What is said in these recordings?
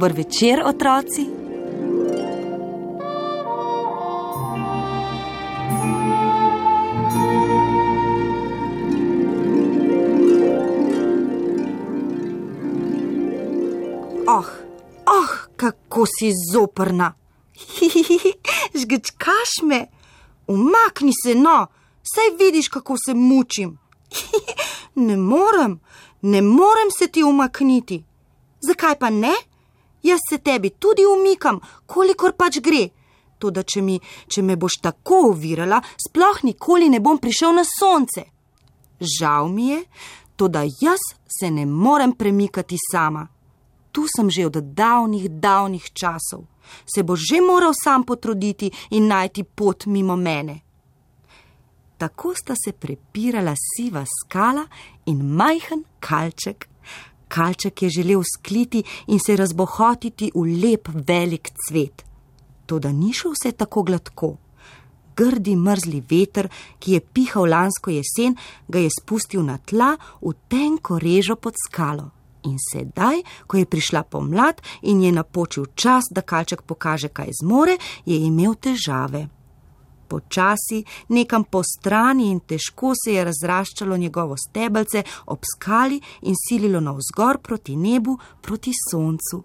Dober večer, otroci. Oh, oh, kako si zoprna. Žgečkaš me, umakni se no, saj vidiš, kako se mučim. ne morem, ne morem se ti umakniti. Zakaj pa ne? Jaz se tebi tudi umikam, kolikor pač gre. Toda, če, mi, če me boš tako ovirala, sploh nikoli ne bom prišel na sonce. Žal mi je, toda jaz se ne morem premikati sama. Tu sem že od davnih, davnih časov. Se bo že moral sam potruditi in najti pot mimo mene. Tako sta se prepirala siva skala in majhen kalček Kalček je želel skliti in se razbohotiti v lep velik cvet. Toda ni šlo vse tako gladko. Grdi mrzli veter, ki je pihal lansko jesen, ga je spustil na tla v tenko režo pod skalo. In sedaj, ko je prišla pomlad in je napočil čas, da kalček pokaže, kaj zmore, je imel težave počasi, nekam po strani in težko se je razraščalo njegovo stebelce ob skali in sililo navzgor proti nebu, proti soncu.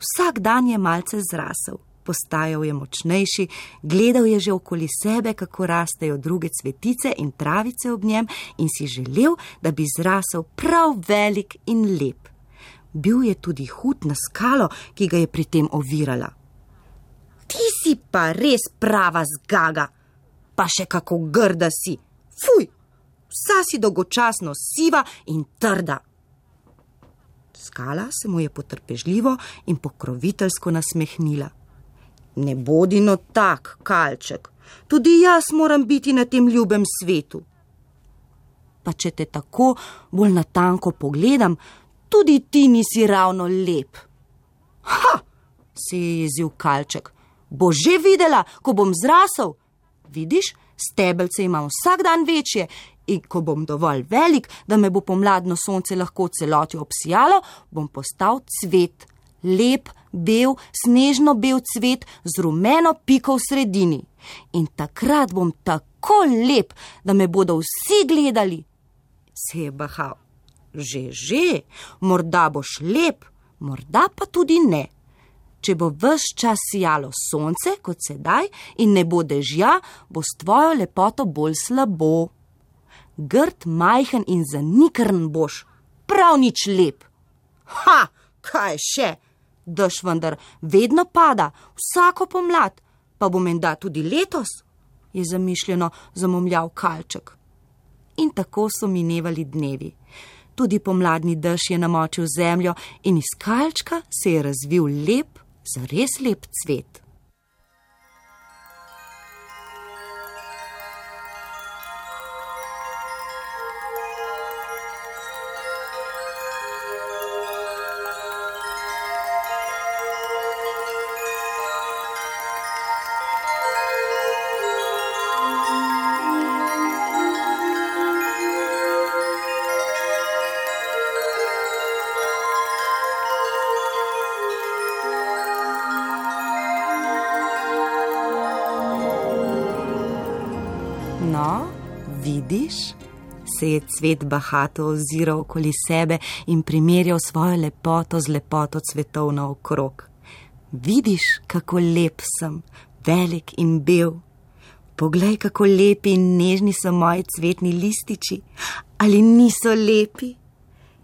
Vsak dan je malce zrasel, postajal je močnejši, gledal je že okoli sebe, kako rastejo druge cvetice in travice ob njem in si želel, da bi zrasel prav velik in lep. Bil je tudi hud na skalo, ki ga je pri tem ovirala. Ti si pa res prava zgaga, pa še kako grda si. Fuj, vsa si dolgočasno siva in trda. Skala se mu je potrpežljivo in pokroviteljsko nasmehnila. Ne bodi no tak, kalček, tudi jaz moram biti na tem ljubem svetu. Pa če te tako bolj natanko pogledam, tudi ti nisi ravno lep. Ha, se je jezil kalček bo že videla, ko bom zrasel. Vidiš, stebelce imam vsak dan večje in ko bom dovolj velik, da me bo pomladno sonce lahko celoti obsijalo, bom postal cvet. Lep, bel, snežno bel cvet z rumeno piko v sredini. In takrat bom tako lep, da me bodo vsi gledali. Se je bahal. Že, že, morda boš lep, morda pa tudi ne če bo vse čas sijalo sonce kot sedaj in ne bo dežja, bo s tvojo lepoto bolj slabo. Grd, majhen in zanikrn boš, prav nič lep. Ha, kaj še? Dež vendar vedno pada, vsako pomlad, pa bo menda tudi letos, je zamišljeno zamomljal kalček. In tako so minevali dnevi. Tudi pomladni dež je namočil zemljo in iz kalčka se je razvil lep, zares lep cvet. Vidiš, se je cvet bahato oziral okoli sebe in primerjal svojo lepoto z lepoto cvetov naokrog. Vidiš, kako lep sem, velik in bel. Poglej, kako lepi in nežni so moji cvetni lističi. Ali niso lepi?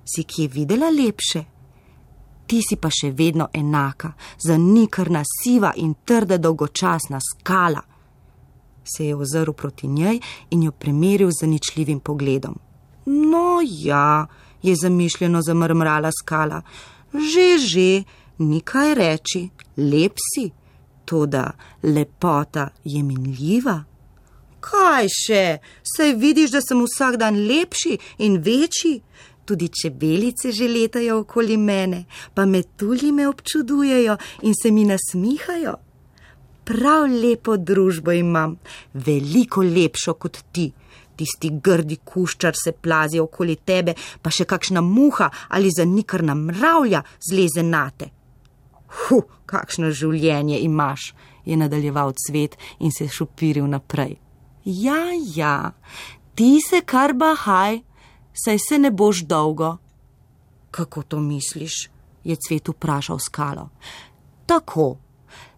Si kje videla lepše? Ti si pa še vedno enaka, zanikrna, siva in trda dolgočasna skala se je ozrl proti njej in jo primeril z ničljivim pogledom. No, ja, je zamišljeno zamrmrala skala, že, že, nikaj reči, lep si, toda lepota je minljiva. Kaj še, saj vidiš, da sem vsak dan lepši in večji. Tudi čebelice že letajo okoli mene, pa metulji me občudujejo in se mi nasmihajo. Prav lepo družbo imam, veliko lepšo kot ti. Tisti grdi kuščar se plazi okoli tebe, pa še kakšna muha ali zanikrna mravlja zleze nate. Hu, kakšno življenje imaš, je nadaljeval cvet in se šupiril naprej. Ja, ja, ti se kar bahaj, saj se ne boš dolgo. Kako to misliš? je cvet vprašal skalo. Tako,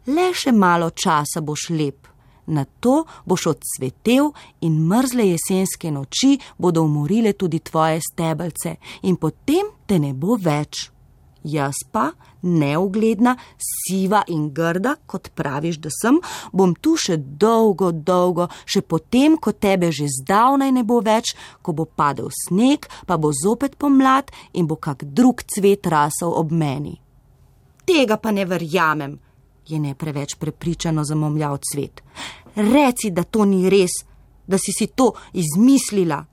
le še malo časa boš lep, na to boš odsvetel in mrzle jesenske noči bodo umorile tudi tvoje stebelce in potem te ne bo več. Jaz pa, neugledna, siva in grda, kot praviš, da sem, bom tu še dolgo, dolgo, še potem, ko tebe že zdavnaj ne bo več, ko bo padel sneg, pa bo zopet pomlad in bo kak drug cvet rasel ob meni. Tega pa ne verjamem, je ne preveč prepričano zamomljal cvet. Reci, da to ni res, da si si to izmislila.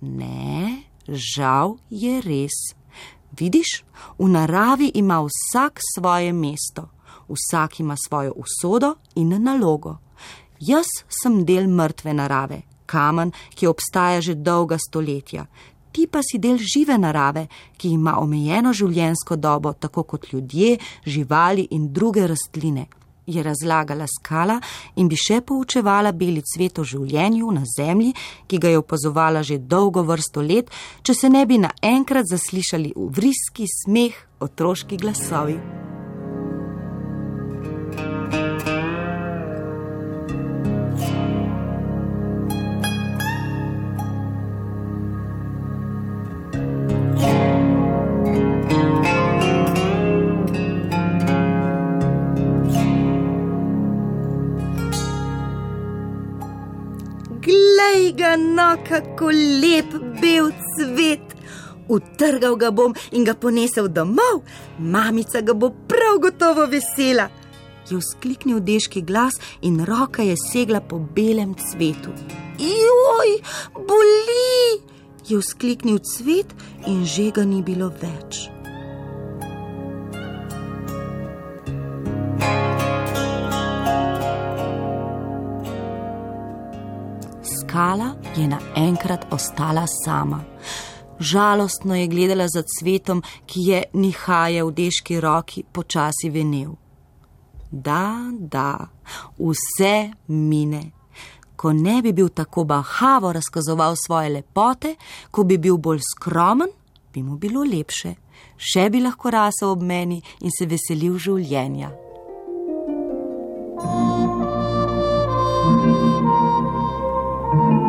Ne, žal je res. Vidiš, v naravi ima vsak svoje mesto, vsak ima svojo usodo in nalogo. Jaz sem del mrtve narave, kamen, ki obstaja že dolga stoletja. Ti pa si del žive narave, ki ima omejeno življenjsko dobo, tako kot ljudje, živali in druge rastline je razlagala skala in bi še poučevala beli cvet o življenju na zemlji, ki ga je opazovala že dolgo vrsto let, če se ne bi naenkrat zaslišali v vriski smeh otroški glasovi. Ga, no, kako lep bel cvet. Utrgal ga bom in ga ponesel domov, mamica ga bo prav gotovo vesela. Je vzkliknil deški glas in roka je segla po belem cvetu. Joj, boli! Je vzkliknil cvet in že ga ni bilo več. Skala je naenkrat ostala sama. Žalostno je gledala za cvetom, ki je nihaje v deški roki počasi venel. Da, da, vse mine. Ko ne bi bil tako bahavo razkazoval svoje lepote, ko bi bil bolj skromen, bi mu bilo lepše. Še bi lahko rasel ob meni in se veselil življenja. thank you Thank you.